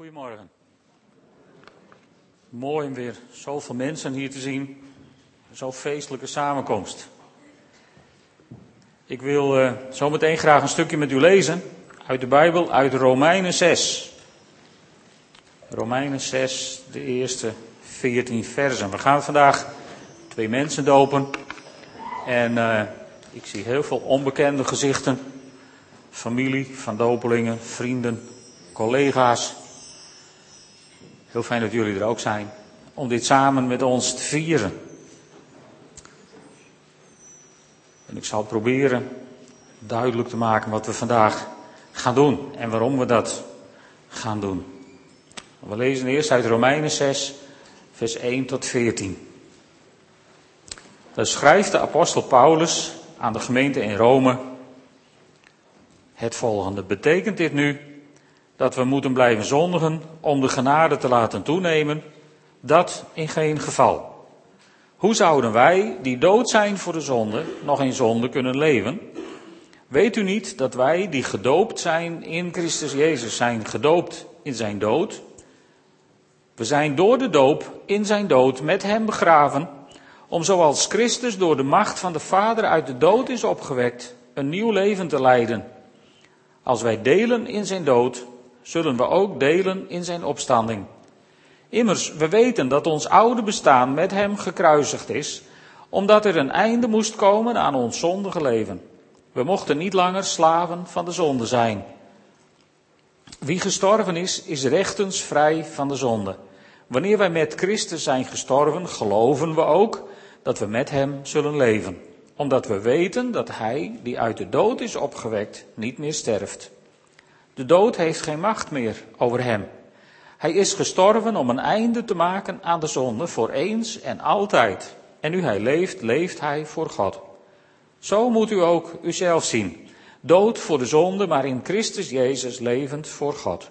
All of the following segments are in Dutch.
Goedemorgen. Mooi om weer zoveel mensen hier te zien. Zo'n feestelijke samenkomst. Ik wil uh, zometeen graag een stukje met u lezen uit de Bijbel, uit Romeinen 6. Romeinen 6, de eerste 14 versen. We gaan vandaag twee mensen dopen. En uh, ik zie heel veel onbekende gezichten. Familie van dopelingen, vrienden, collega's. Heel fijn dat jullie er ook zijn. Om dit samen met ons te vieren. En ik zal proberen duidelijk te maken wat we vandaag gaan doen. En waarom we dat gaan doen. We lezen eerst uit Romeinen 6, vers 1 tot 14. Daar schrijft de apostel Paulus aan de gemeente in Rome het volgende. Betekent dit nu dat we moeten blijven zondigen om de genade te laten toenemen? Dat in geen geval. Hoe zouden wij, die dood zijn voor de zonde, nog in zonde kunnen leven? Weet u niet dat wij, die gedoopt zijn in Christus Jezus, zijn gedoopt in zijn dood? We zijn door de doop in zijn dood met hem begraven, om zoals Christus door de macht van de Vader uit de dood is opgewekt, een nieuw leven te leiden. Als wij delen in zijn dood, zullen we ook delen in zijn opstanding. Immers, we weten dat ons oude bestaan met hem gekruisigd is, omdat er een einde moest komen aan ons zondige leven. We mochten niet langer slaven van de zonde zijn. Wie gestorven is, is rechtens vrij van de zonde. Wanneer wij met Christus zijn gestorven, geloven we ook dat we met hem zullen leven. Omdat we weten dat hij, die uit de dood is opgewekt, niet meer sterft. De dood heeft geen macht meer over hem. Hij is gestorven om een einde te maken aan de zonde voor eens en altijd. En nu hij leeft, leeft hij voor God. Zo moet u ook uzelf zien. Dood voor de zonde, maar in Christus Jezus levend voor God.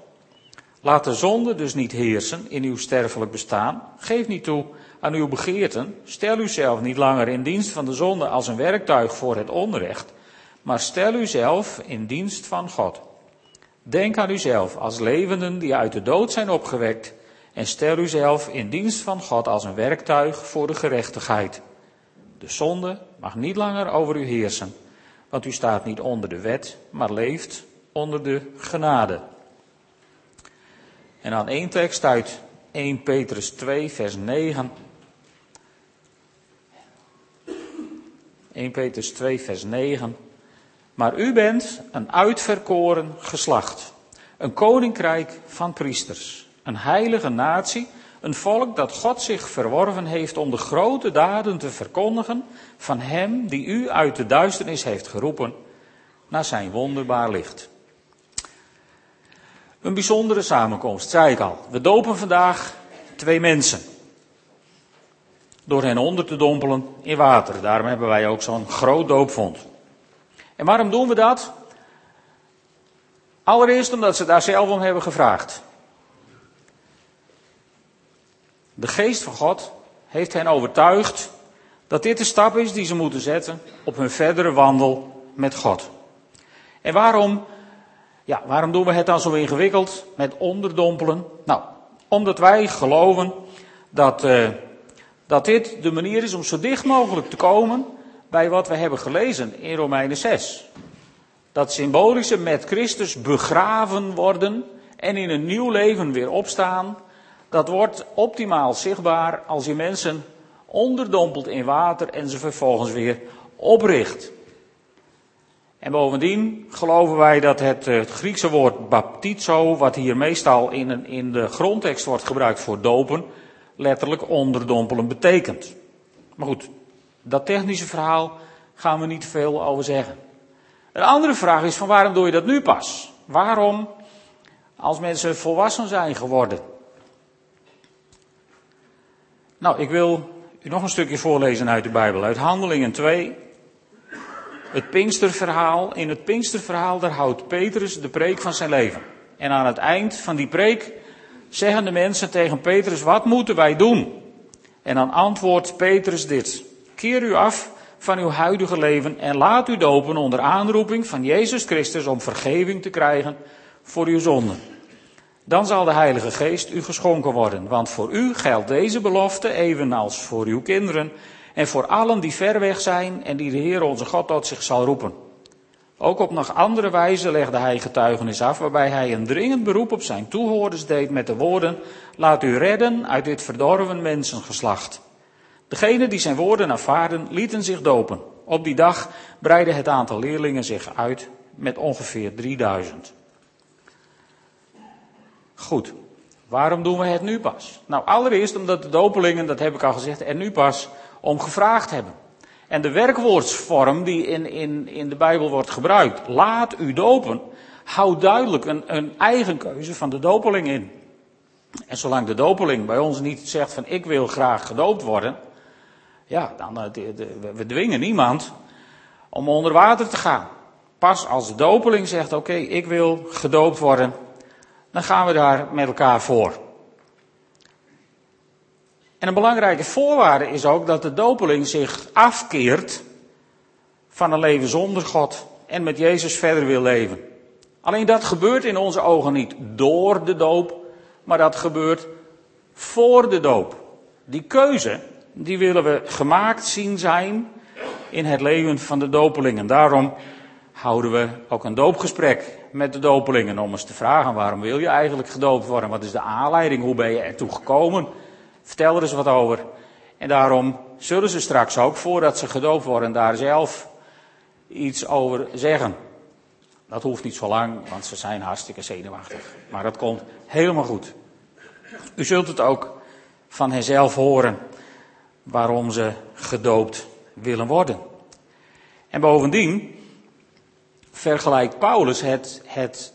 Laat de zonde dus niet heersen in uw sterfelijk bestaan. Geef niet toe aan uw begeerten. Stel uzelf niet langer in dienst van de zonde als een werktuig voor het onrecht, maar stel uzelf in dienst van God. Denk aan uzelf als levenden die uit de dood zijn opgewekt en stel uzelf in dienst van God als een werktuig voor de gerechtigheid. De zonde mag niet langer over u heersen, want u staat niet onder de wet, maar leeft onder de genade. En aan één tekst uit 1 Petrus 2, vers 9. 1 Petrus 2, vers 9. Maar u bent een uitverkoren geslacht, een koninkrijk van priesters, een heilige natie, een volk dat God zich verworven heeft om de grote daden te verkondigen van Hem die u uit de duisternis heeft geroepen naar zijn wonderbaar licht. Een bijzondere samenkomst, zei ik al. We dopen vandaag twee mensen. Door hen onder te dompelen in water. Daarom hebben wij ook zo'n groot doopvond. En waarom doen we dat? Allereerst omdat ze daar zelf om hebben gevraagd. De geest van God heeft hen overtuigd dat dit de stap is die ze moeten zetten op hun verdere wandel met God. En waarom, ja, waarom doen we het dan zo ingewikkeld met onderdompelen? Nou, omdat wij geloven dat, uh, dat dit de manier is om zo dicht mogelijk te komen bij wat we hebben gelezen in Romeinen 6. Dat symbolische met Christus begraven worden en in een nieuw leven weer opstaan, dat wordt optimaal zichtbaar als je mensen onderdompelt in water en ze vervolgens weer opricht. En bovendien geloven wij dat het, eh, Griekse woord baptizo, wat hier meestal in, in de grondtekst wordt gebruikt voor dopen, letterlijk onderdompelen betekent. Maar goed, dat technische verhaal gaan we niet veel over zeggen. Een andere vraag is van waarom doe je dat nu pas? Waarom als mensen volwassen zijn geworden? Nou, ik wil u nog een stukje voorlezen uit de Bijbel, uit Handelingen 2. Het Pinksterverhaal. In het Pinksterverhaal, daar houdt Petrus de preek van zijn leven. En aan het eind van die preek zeggen de mensen tegen Petrus, wat moeten wij doen? En dan antwoordt Petrus dit. Keer u af van uw huidige leven en laat u dopen onder aanroeping van Jezus Christus om vergeving te krijgen voor uw zonden. Dan zal de Heilige Geest u geschonken worden, want voor u geldt deze belofte evenals voor uw kinderen en voor allen die ver weg zijn en die de Heer onze God tot zich zal roepen. Ook op nog andere wijze legde hij getuigenis af, waarbij hij een dringend beroep op zijn toehoorders deed met de woorden: Laat u redden uit dit verdorven mensengeslacht. Degenen die zijn woorden aanvaarden, lieten zich dopen. Op die dag breidde het aantal leerlingen zich uit met ongeveer 3000. Goed, waarom doen we het nu pas? Nou, allereerst omdat de dopelingen, dat heb ik al gezegd, er nu pas om gevraagd hebben. En de werkwoordsvorm die in, in, in de Bijbel wordt gebruikt, laat u dopen, houdt duidelijk een, een eigen keuze van de dopeling in. En zolang de dopeling bij ons niet zegt van ik wil graag gedoopt worden, ja, dan, eh, we dwingen niemand om onder water te gaan. Pas als de dopeling zegt oké, ik wil gedoopt worden, dan gaan we daar met elkaar voor. En een belangrijke voorwaarde is ook dat de dopeling zich afkeert van een leven zonder God en met Jezus verder wil leven. Alleen dat gebeurt in onze ogen niet door de doop, maar dat gebeurt voor de doop. Die keuze, die willen we gemaakt zien zijn in het leven van de dopelingen. Daarom houden we ook een doopgesprek met de dopelingen om eens te vragen waarom wil je eigenlijk gedoopt worden? Wat is de aanleiding? Hoe ben je ertoe gekomen? Vertel er eens wat over. En daarom zullen ze straks ook, voordat ze gedoopt worden, daar zelf iets over zeggen. Dat hoeft niet zo lang, want ze zijn hartstikke zenuwachtig. Maar dat komt helemaal goed. U zult het ook van henzelf horen waarom ze gedoopt willen worden. En bovendien vergelijkt Paulus het, het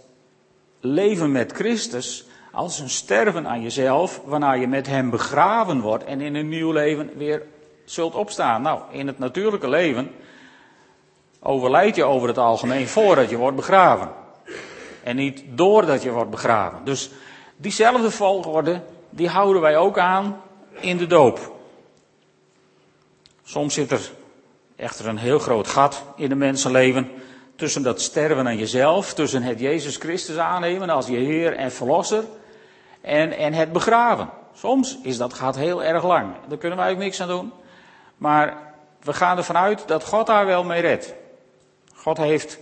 leven met Christus als een sterven aan jezelf, waarna je met hem begraven wordt en in een nieuw leven weer zult opstaan. Nou, in het natuurlijke leven overlijd je over het algemeen voordat je wordt begraven. En niet doordat je wordt begraven. Dus diezelfde volgorde, die houden wij ook aan in de doop. Soms zit er echter een heel groot gat in een mensenleven tussen dat sterven aan jezelf, tussen het Jezus Christus aannemen als je Heer en Verlosser en, en het begraven. Soms is dat gaat heel erg lang. Daar kunnen wij ook niks aan doen. Maar we gaan ervan uit dat God daar wel mee redt. God heeft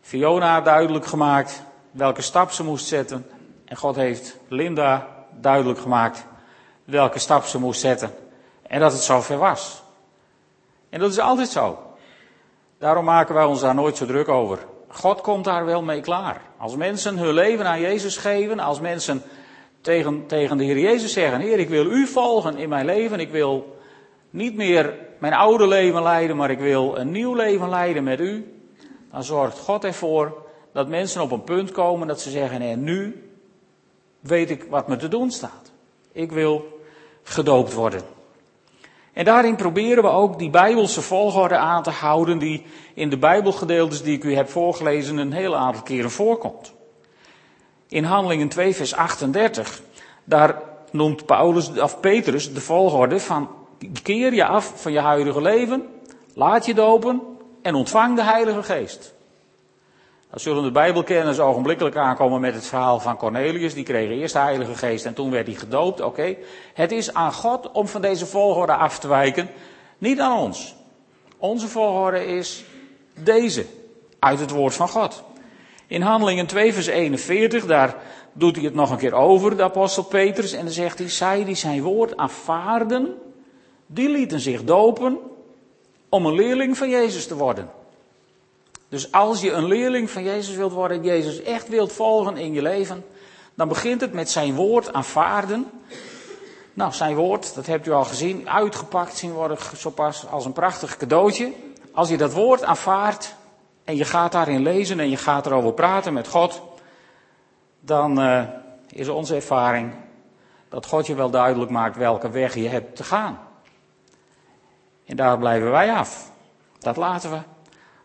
Fiona duidelijk gemaakt welke stap ze moest zetten. En God heeft Linda duidelijk gemaakt welke stap ze moest zetten. En dat het zover was. En dat is altijd zo. Daarom maken wij ons daar nooit zo druk over. God komt daar wel mee klaar. Als mensen hun leven aan Jezus geven, als mensen tegen, tegen de Heer Jezus zeggen: Heer, ik wil u volgen in mijn leven. Ik wil niet meer mijn oude leven leiden, maar ik wil een nieuw leven leiden met u. Dan zorgt God ervoor dat mensen op een punt komen dat ze zeggen: En nu weet ik wat me te doen staat. Ik wil gedoopt worden. En daarin proberen we ook die Bijbelse volgorde aan te houden die in de Bijbelgedeeltes die ik u heb voorgelezen een heel aantal keren voorkomt in Handelingen 2, vers 38, daar noemt Paulus, of Petrus de volgorde van keer je af van je huidige leven, laat je dopen en ontvang de Heilige Geest. Dan zullen de Bijbelkenners ogenblikkelijk aankomen met het verhaal van Cornelius. Die kreeg eerst de Heilige Geest en toen werd hij gedoopt. Oké, het is aan God om van deze volgorde af te wijken, niet aan ons. Onze volgorde is deze, uit het woord van God. In Handelingen 2, vers 41, daar doet hij het nog een keer over, de apostel Petrus. En dan zegt hij, zij die zijn woord aanvaarden, die lieten zich dopen om een leerling van Jezus te worden. Dus als je een leerling van Jezus wilt worden, Jezus echt wilt volgen in je leven, dan begint het met zijn woord aanvaarden. Nou, zijn woord, dat hebt u al gezien, uitgepakt zien worden zo pas als een prachtig cadeautje. Als je dat woord aanvaardt, en je gaat daarin lezen en je gaat erover praten met God, dan uh, is onze ervaring dat God je wel duidelijk maakt welke weg je hebt te gaan. En daar blijven wij af. Dat laten we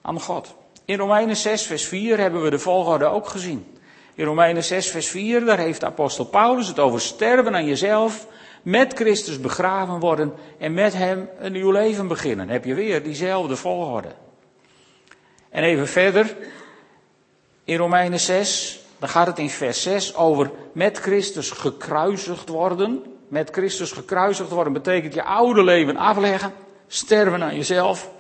aan God. In Romeinen 6, vers 4 hebben we de volgorde ook gezien. In Romeinen 6, vers 4, daar heeft apostel Paulus het over sterven aan jezelf, met Christus begraven worden en met hem een nieuw leven beginnen. heb je weer diezelfde volgorde. En even verder, in Romeinen 6, dan gaat het in vers 6 over met Christus gekruisigd worden. Met Christus gekruisigd worden betekent je oude leven afleggen, sterven aan jezelf.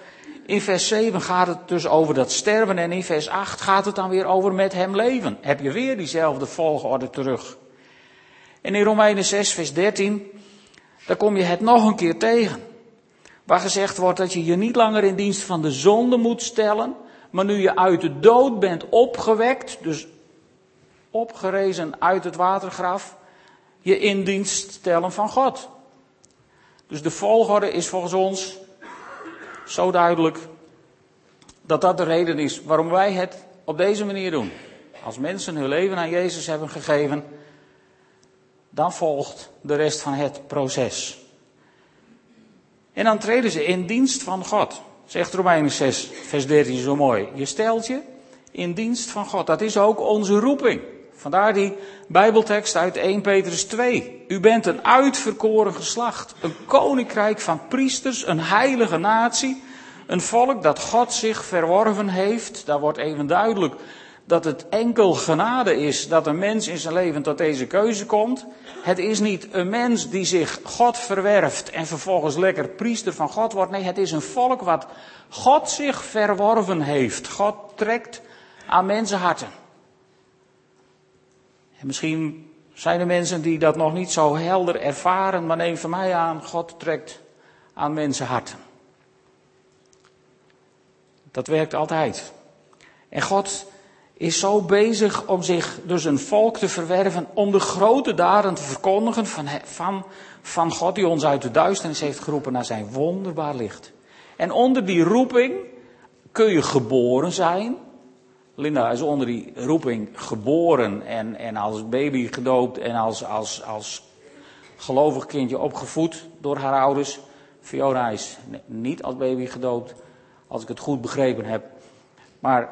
In vers 7 gaat het dus over dat sterven en in vers 8 gaat het dan weer over met hem leven. Heb je weer diezelfde volgorde terug. En in Romeinen 6 vers 13, daar kom je het nog een keer tegen. Waar gezegd wordt dat je je niet langer in dienst van de zonde moet stellen, maar nu je uit de dood bent opgewekt, dus opgerezen uit het watergraf, je in dienst stellen van God. Dus de volgorde is volgens ons zo duidelijk dat dat de reden is waarom wij het op deze manier doen. Als mensen hun leven aan Jezus hebben gegeven, dan volgt de rest van het proces. En dan treden ze in dienst van God. Zegt Romeinen 6, vers 13 zo mooi. Je stelt je in dienst van God. Dat is ook onze roeping. Vandaar die Bijbeltekst uit 1 Petrus 2. U bent een uitverkoren geslacht, een koninkrijk van priesters, een heilige natie, een volk dat God zich verworven heeft. Daar wordt even duidelijk dat het enkel genade is dat een mens in zijn leven tot deze keuze komt. Het is niet een mens die zich God verwerft en vervolgens lekker priester van God wordt. Nee, het is een volk wat God zich verworven heeft. God trekt aan mensenharten. En misschien zijn er mensen die dat nog niet zo helder ervaren, maar neem van mij aan, God trekt aan mensenharten. Dat werkt altijd. En God is zo bezig om zich dus een volk te verwerven, om de grote daden te verkondigen van, van, van God die ons uit de duisternis heeft geroepen naar zijn wonderbaar licht. En onder die roeping kun je geboren zijn. Linda is onder die roeping geboren en, en als baby gedoopt en als, als, als gelovig kindje opgevoed door haar ouders. Fiona is niet als baby gedoopt, als ik het goed begrepen heb. Maar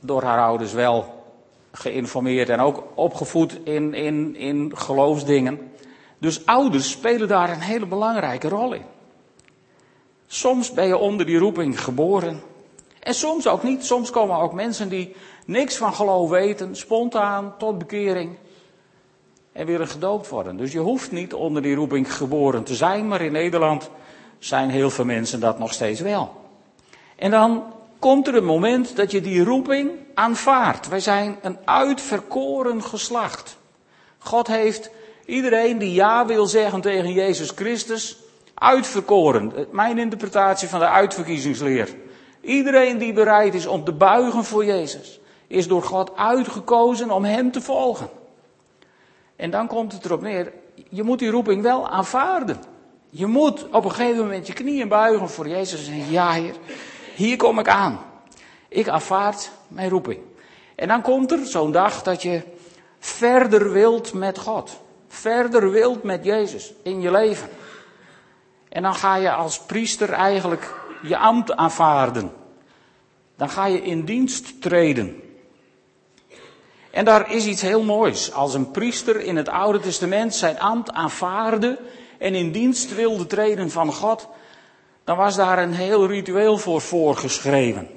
door haar ouders wel geïnformeerd en ook opgevoed in, in, in geloofsdingen. Dus ouders spelen daar een hele belangrijke rol in. Soms ben je onder die roeping geboren. En soms ook niet. Soms komen ook mensen die niks van geloof weten, spontaan tot bekering. En willen gedoopt worden. Dus je hoeft niet onder die roeping geboren te zijn, maar in Nederland zijn heel veel mensen dat nog steeds wel. En dan komt er een moment dat je die roeping aanvaardt. Wij zijn een uitverkoren geslacht. God heeft iedereen die ja wil zeggen tegen Jezus Christus uitverkoren. Mijn interpretatie van de uitverkiezingsleer. Iedereen die bereid is om te buigen voor Jezus, is door God uitgekozen om Hem te volgen. En dan komt het erop neer, je moet die roeping wel aanvaarden. Je moet op een gegeven moment je knieën buigen voor Jezus en zeggen, ja Heer, hier kom ik aan. Ik aanvaard mijn roeping. En dan komt er zo'n dag dat je verder wilt met God. Verder wilt met Jezus in je leven. En dan ga je als priester eigenlijk je ambt aanvaarden. Dan ga je in dienst treden. En daar is iets heel moois. Als een priester in het Oude Testament zijn ambt aanvaarde en in dienst wilde treden van God, dan was daar een heel ritueel voor voorgeschreven.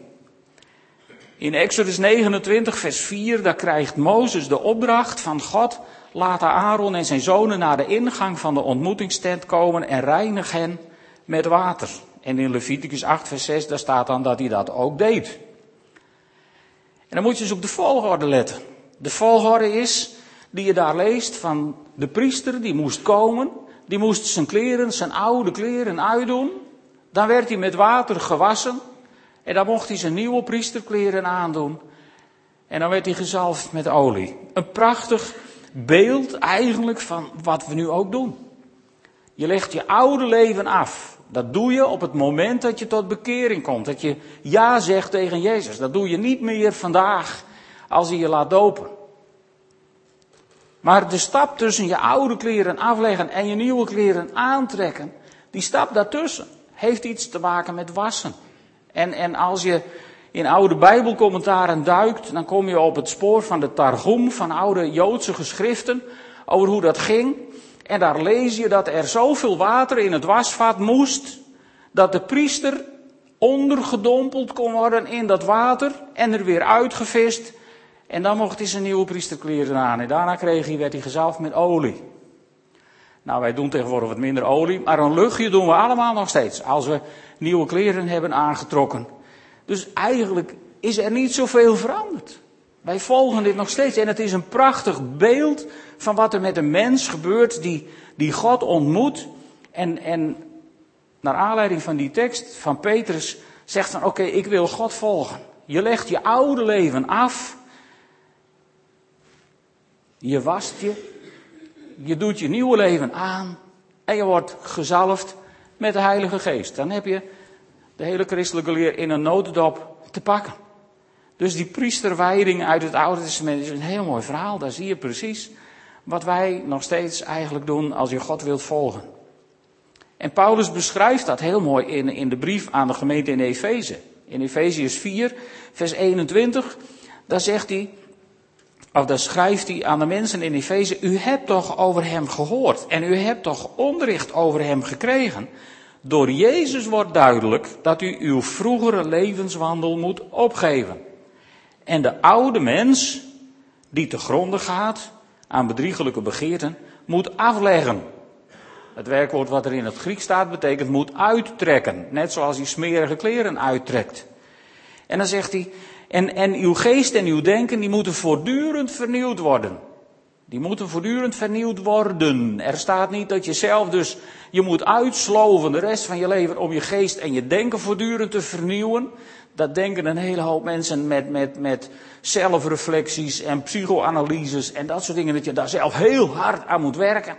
In Exodus 29, vers 4, daar krijgt Mozes de opdracht van God, laat Aaron en zijn zonen naar de ingang van de ontmoetingstent komen en reinig hen met water. En in Leviticus 8, vers 6, daar staat dan dat hij dat ook deed. En dan moet je dus op de volgorde letten. De volgorde is, die je daar leest, van de priester die moest komen, die moest zijn kleren, zijn oude kleren uitdoen. Dan werd hij met water gewassen. En dan mocht hij zijn nieuwe priesterkleren aandoen. En dan werd hij gezalfd met olie. Een prachtig beeld eigenlijk van wat we nu ook doen. Je legt je oude leven af. Dat doe je op het moment dat je tot bekering komt. Dat je ja zegt tegen Jezus. Dat doe je niet meer vandaag als hij je laat dopen. Maar de stap tussen je oude kleren afleggen en je nieuwe kleren aantrekken, die stap daartussen heeft iets te maken met wassen. En, en als je in oude Bijbelcommentaren duikt, dan kom je op het spoor van de Targum, van oude Joodse geschriften, over hoe dat ging. En daar lees je dat er zoveel water in het wasvat moest, dat de priester ondergedompeld kon worden in dat water en er weer uitgevist. En dan mocht hij zijn nieuwe priesterkleren aan. En daarna kreeg hij, werd hij gezalfd met olie. Nou, wij doen tegenwoordig wat minder olie, maar een luchtje doen we allemaal nog steeds. Als we nieuwe kleren hebben aangetrokken. Dus eigenlijk is er niet zoveel veranderd. Wij volgen dit nog steeds. En het is een prachtig beeld van wat er met een mens gebeurt die, die God ontmoet. En, en naar aanleiding van die tekst van Petrus zegt van oké, ik wil God volgen. Je legt je oude leven af. Je wast je. Je doet je nieuwe leven aan. En je wordt gezalfd met de Heilige Geest. Dan heb je de hele christelijke leer in een notendop te pakken. Dus die priesterwijding uit het Oude Testament is een heel mooi verhaal. Daar zie je precies wat wij nog steeds eigenlijk doen als je God wilt volgen. En Paulus beschrijft dat heel mooi in, in de brief aan de gemeente in Efeze. In Efeziërs 4, vers 21, daar zegt hij, of daar schrijft hij aan de mensen in Efeze, u hebt toch over hem gehoord en u hebt toch onderricht over hem gekregen. Door Jezus wordt duidelijk dat u uw vroegere levenswandel moet opgeven. En de oude mens, die te gronden gaat aan bedriegelijke begeerten, moet afleggen. Het werkwoord wat er in het Griek staat betekent moet uittrekken. Net zoals hij smerige kleren uittrekt. En dan zegt hij, en, en uw geest en uw denken, die moeten voortdurend vernieuwd worden. Die moeten voortdurend vernieuwd worden. Er staat niet dat je zelf dus, je moet uitsloven de rest van je leven om je geest en je denken voortdurend te vernieuwen. Dat denken een hele hoop mensen met, met, met zelfreflecties en psychoanalyses en dat soort dingen, dat je daar zelf heel hard aan moet werken.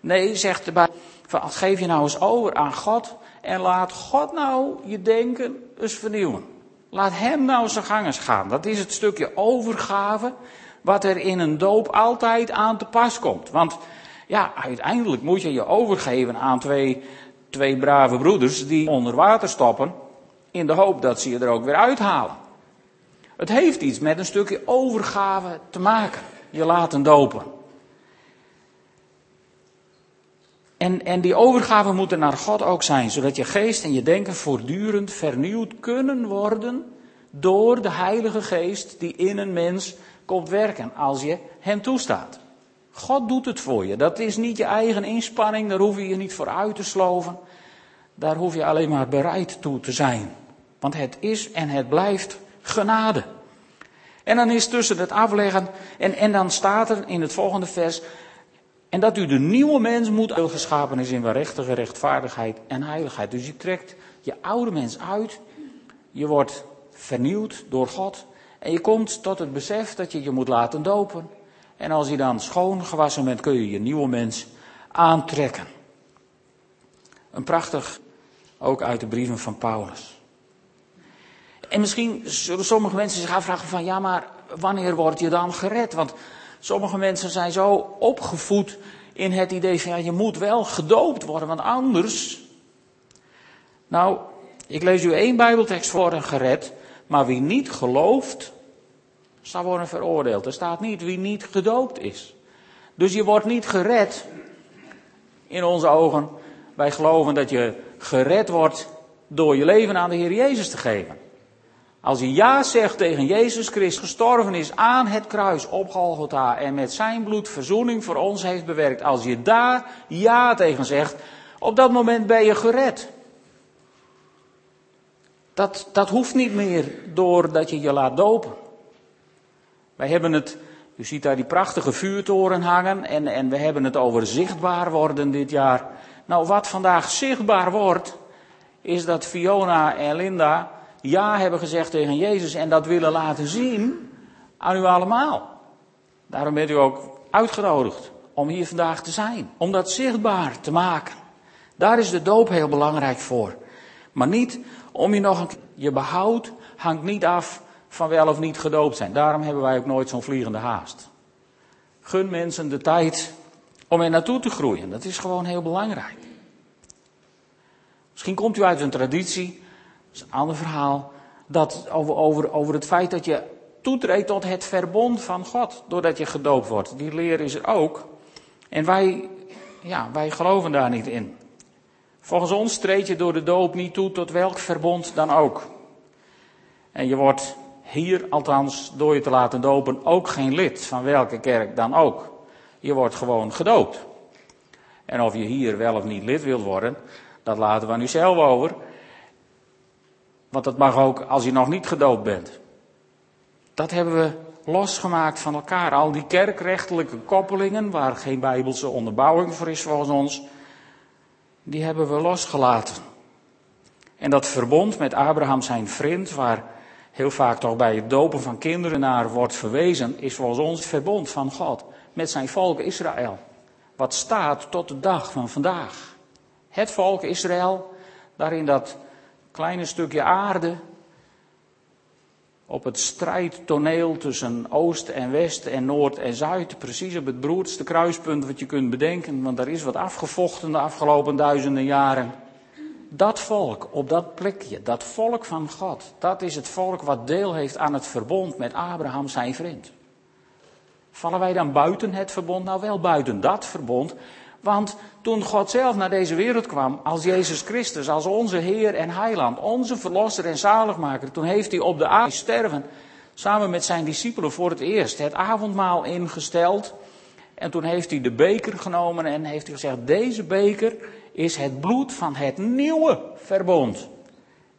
Nee, zegt de Bijbel, geef je nou eens over aan God en laat God nou je denken eens vernieuwen. Laat Hem nou zijn gangers gaan. Dat is het stukje overgave wat er in een doop altijd aan te pas komt. Want ja, uiteindelijk moet je je overgeven aan twee, twee brave broeders die onder water stoppen in de hoop dat ze je er ook weer uithalen. Het heeft iets met een stukje overgave te maken. Je laten dopen. En, en die overgave moet er naar God ook zijn, zodat je geest en je denken voortdurend vernieuwd kunnen worden door de Heilige Geest die in een mens komt werken als je hem toestaat. God doet het voor je. Dat is niet je eigen inspanning, daar hoef je je niet voor uit te sloven. Daar hoef je alleen maar bereid toe te zijn. Want het is en het blijft genade. En dan is tussen het afleggen, en, en dan staat er in het volgende vers, en dat u de nieuwe mens moet geschapen is in waarachtige rechtvaardigheid en heiligheid. Dus je trekt je oude mens uit, je wordt vernieuwd door God en je komt tot het besef dat je je moet laten dopen. En als je dan schoon gewassen bent, kun je je nieuwe mens aantrekken. Een prachtig, ook uit de brieven van Paulus. En misschien zullen sommige mensen zich afvragen van ja, maar wanneer word je dan gered? Want sommige mensen zijn zo opgevoed in het idee van ja, je moet wel gedoopt worden, want anders. Nou, ik lees u één Bijbeltekst voor gered, maar wie niet gelooft, zal worden veroordeeld. Er staat niet wie niet gedoopt is. Dus je wordt niet gered in onze ogen. Wij geloven dat je gered wordt door je leven aan de Heer Jezus te geven. Als je ja zegt tegen Jezus Christus, gestorven is aan het kruis op Golgotha en met zijn bloed verzoening voor ons heeft bewerkt. Als je daar ja tegen zegt, op dat moment ben je gered. Dat, dat hoeft niet meer doordat je je laat dopen. Wij hebben het, u ziet daar die prachtige vuurtoren hangen en, en we hebben het over zichtbaar worden dit jaar. Nou, wat vandaag zichtbaar wordt, is dat Fiona en Linda ja hebben gezegd tegen Jezus en dat willen laten zien aan u allemaal. Daarom bent u ook uitgenodigd om hier vandaag te zijn, om dat zichtbaar te maken. Daar is de doop heel belangrijk voor. Maar niet om je nog een. Je behoud hangt niet af van wel of niet gedoopt zijn. Daarom hebben wij ook nooit zo'n vliegende haast. Gun mensen de tijd om er naartoe te groeien. Dat is gewoon heel belangrijk. Misschien komt u uit een traditie dat is een ander verhaal. Dat over, over, over het feit dat je toetreedt tot het verbond van God. Doordat je gedoopt wordt. Die leer is er ook. En wij, ja, wij geloven daar niet in. Volgens ons treed je door de doop niet toe tot welk verbond dan ook. En je wordt hier althans, door je te laten dopen, ook geen lid van welke kerk dan ook. Je wordt gewoon gedoopt. En of je hier wel of niet lid wilt worden, dat laten we aan u zelf over. Want dat mag ook als je nog niet gedoopt bent. Dat hebben we losgemaakt van elkaar. Al die kerkrechtelijke koppelingen, waar geen bijbelse onderbouwing voor is volgens ons, die hebben we losgelaten. En dat verbond met Abraham zijn vriend, waar heel vaak toch bij het dopen van kinderen naar wordt verwezen, is volgens ons het verbond van God met zijn volk Israël. Wat staat tot de dag van vandaag. Het volk Israël, daarin dat kleine stukje aarde, op het strijdtoneel tussen Oost en West en Noord en Zuid, precies op het beroerdste kruispunt wat je kunt bedenken, want daar is wat afgevochten de afgelopen duizenden jaren. Dat volk op dat plekje, dat volk van God, dat is het volk wat deel heeft aan het verbond met Abraham, zijn vriend. Vallen wij dan buiten het verbond? Nou wel buiten dat verbond. Want toen God zelf naar deze wereld kwam, als Jezus Christus, als onze Heer en Heiland, onze Verlosser en Zaligmaker, toen heeft hij op de aarde sterven, samen met zijn discipelen voor het eerst, het avondmaal ingesteld. En toen heeft hij de beker genomen en heeft hij gezegd, deze beker is het bloed van het nieuwe verbond.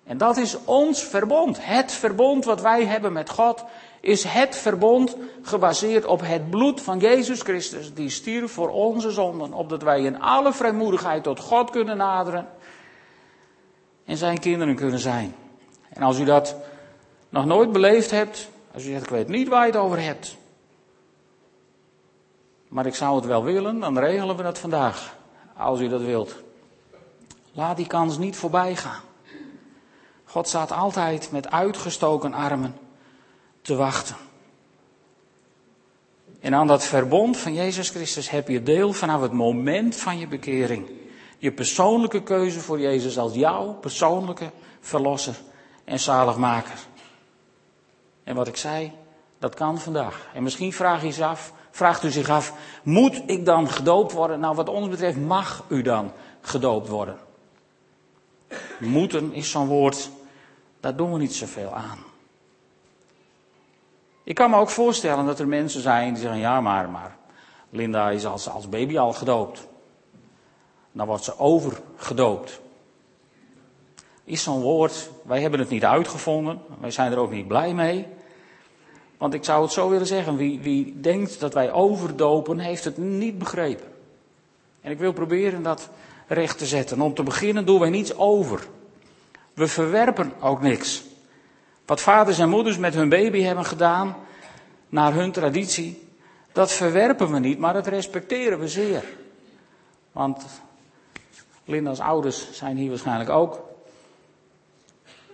En dat is ons verbond. Het verbond wat wij hebben met God is het verbond gebaseerd op het bloed van Jezus Christus, die stierf voor onze zonden, opdat wij in alle vrijmoedigheid tot God kunnen naderen en zijn kinderen kunnen zijn. En als u dat nog nooit beleefd hebt, als u zegt, ik weet niet waar je het over hebt, maar ik zou het wel willen, dan regelen we dat vandaag, als u dat wilt. Laat die kans niet voorbij gaan. God staat altijd met uitgestoken armen te wachten. En aan dat verbond van Jezus Christus heb je deel vanaf het moment van je bekering. Je persoonlijke keuze voor Jezus als jouw persoonlijke verlosser en zaligmaker. En wat ik zei, dat kan vandaag. En misschien vraag je af, vraagt u zich af, moet ik dan gedoopt worden? Nou, wat ons betreft mag u dan gedoopt worden. Moeten is zo'n woord, daar doen we niet zoveel aan. Ik kan me ook voorstellen dat er mensen zijn die zeggen, ja maar, maar Linda is als, als baby al gedoopt. Dan wordt ze overgedoopt. Is zo'n woord, wij hebben het niet uitgevonden, wij zijn er ook niet blij mee. Want ik zou het zo willen zeggen, wie, wie denkt dat wij overdopen, heeft het niet begrepen. En ik wil proberen dat recht te zetten. Om te beginnen doen wij niets over. We verwerpen ook niks. Wat vaders en moeders met hun baby hebben gedaan, naar hun traditie, dat verwerpen we niet, maar dat respecteren we zeer. Want Linda's ouders zijn hier waarschijnlijk ook.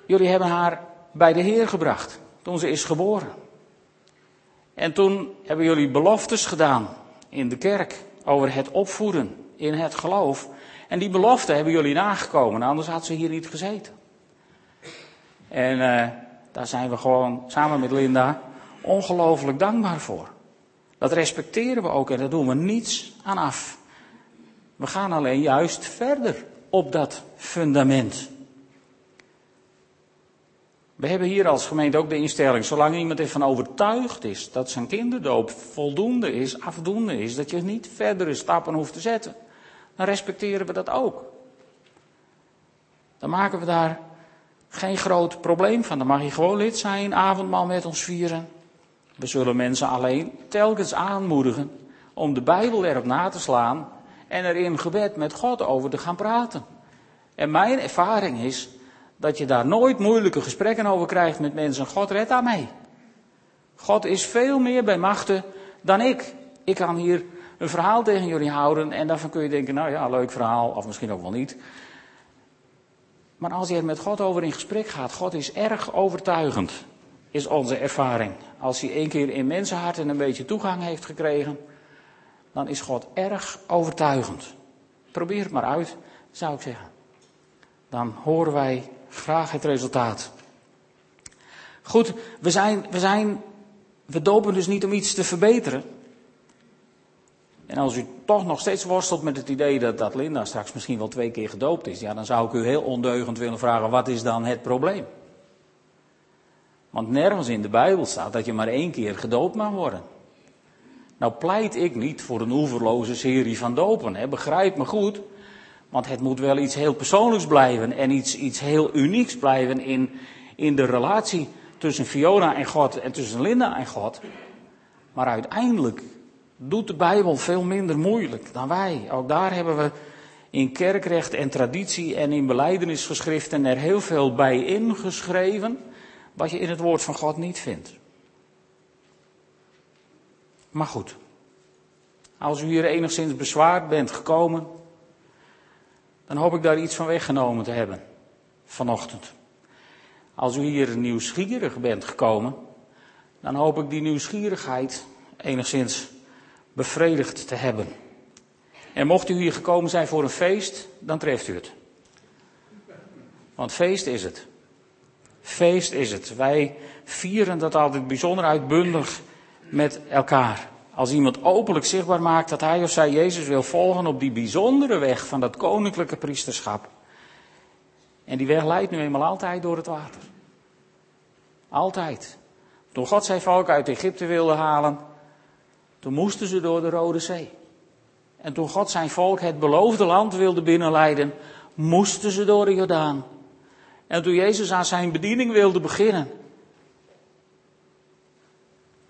Jullie hebben haar bij de Heer gebracht toen ze is geboren. En toen hebben jullie beloftes gedaan in de kerk over het opvoeden in het geloof. En die belofte hebben jullie nagekomen, anders had ze hier niet gezeten. En uh, daar zijn we gewoon samen met Linda ongelooflijk dankbaar voor. Dat respecteren we ook en daar doen we niets aan af. We gaan alleen juist verder op dat fundament. We hebben hier als gemeente ook de instelling, zolang iemand ervan overtuigd is dat zijn kinderdoop voldoende is, afdoende is, dat je niet verdere stappen hoeft te zetten, dan respecteren we dat ook. Dan maken we daar geen groot probleem van. Dan mag je gewoon lid zijn, avondmaal met ons vieren. We zullen mensen alleen telkens aanmoedigen om de Bijbel erop na te slaan en er in gebed met God over te gaan praten. En mijn ervaring is dat je daar nooit moeilijke gesprekken over krijgt met mensen. God redt mij. God is veel meer bij machten dan ik. Ik kan hier een verhaal tegen jullie houden en daarvan kun je denken, nou ja, leuk verhaal, of misschien ook wel niet. Maar als je er met God over in gesprek gaat, God is erg overtuigend, is onze ervaring. Als hij één keer in mensenharten een beetje toegang heeft gekregen, dan is God erg overtuigend. Probeer het maar uit, zou ik zeggen. Dan horen wij graag het resultaat. Goed, we zijn, we zijn, we dopen dus niet om iets te verbeteren. En als u toch nog steeds worstelt met het idee dat, dat Linda straks misschien wel twee keer gedoopt is, ja, dan zou ik u heel ondeugend willen vragen: wat is dan het probleem? Want nergens in de Bijbel staat dat je maar één keer gedoopt mag worden. Nou pleit ik niet voor een oeverloze serie van dopen, hè? begrijp me goed. Want het moet wel iets heel persoonlijks blijven en iets, iets heel unieks blijven in, in de relatie tussen Fiona en God en tussen Linda en God. Maar uiteindelijk doet de Bijbel veel minder moeilijk dan wij. Ook daar hebben we in kerkrecht en traditie en in beleidenisgeschriften er heel veel bij ingeschreven, wat je in het woord van God niet vindt. Maar goed, als u hier enigszins bezwaard bent gekomen, dan hoop ik daar iets van weggenomen te hebben vanochtend. Als u hier nieuwsgierig bent gekomen, dan hoop ik die nieuwsgierigheid enigszins bevredigd te hebben. En mocht u hier gekomen zijn voor een feest, dan treft u het. Want feest is het. Feest is het. Wij vieren dat altijd bijzonder uitbundig met elkaar. Als iemand openlijk zichtbaar maakt dat hij of zij Jezus wil volgen op die bijzondere weg van dat koninklijke priesterschap. En die weg leidt nu eenmaal altijd door het water. Altijd. Toen God zijn volk uit Egypte wilde halen, toen moesten ze door de Rode Zee. En toen God zijn volk het beloofde land wilde binnenleiden, moesten ze door de Jordaan. En toen Jezus aan zijn bediening wilde beginnen,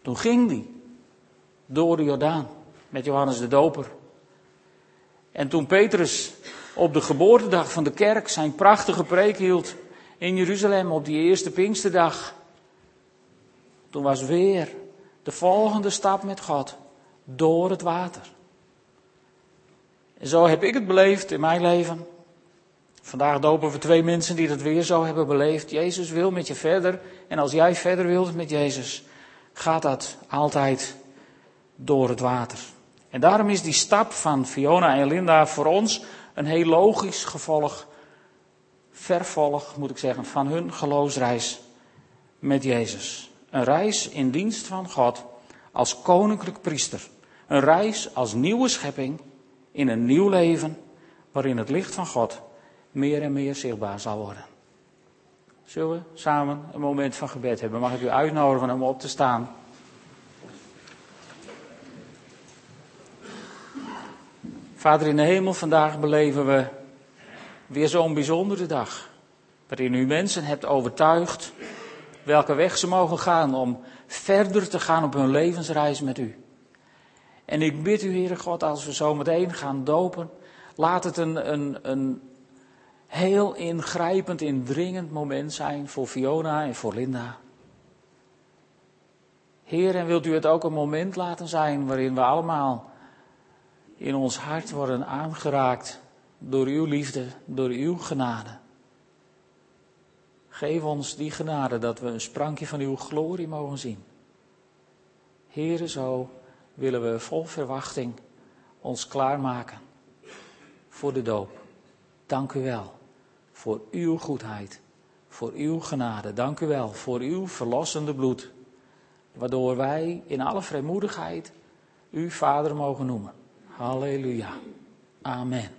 toen ging hij door de Jordaan met Johannes de Doper. En toen Petrus op de geboortedag van de kerk zijn prachtige preek hield in Jeruzalem op die eerste Pinksterdag, toen was weer de volgende stap met God door het water. En zo heb ik het beleefd in mijn leven. Vandaag dopen we twee mensen die dat weer zo hebben beleefd. Jezus wil met je verder. En als jij verder wilt met Jezus, gaat dat altijd door het water. En daarom is die stap van Fiona en Linda voor ons een heel logisch gevolg, vervolg moet ik zeggen, van hun geloofsreis met Jezus. Een reis in dienst van God als koninklijk priester. Een reis als nieuwe schepping in een nieuw leven waarin het licht van God meer en meer zichtbaar zal worden. Zullen we samen een moment van gebed hebben? Mag ik u uitnodigen om op te staan? Vader in de hemel, vandaag beleven we weer zo'n bijzondere dag. Waarin u mensen hebt overtuigd welke weg ze mogen gaan om verder te gaan op hun levensreis met u. En ik bid u, Heere God, als we zo meteen gaan dopen, laat het een, een, een heel ingrijpend, indringend moment zijn voor Fiona en voor Linda. Heer, en wilt u het ook een moment laten zijn waarin we allemaal in ons hart worden aangeraakt door uw liefde, door uw genade. Geef ons die genade dat we een sprankje van uw glorie mogen zien. Heere, zo willen we vol verwachting ons klaarmaken voor de doop. Dank u wel voor uw goedheid, voor uw genade. Dank u wel voor uw verlossende bloed, waardoor wij in alle vrijmoedigheid u Vader mogen noemen. Halleluja. Amen.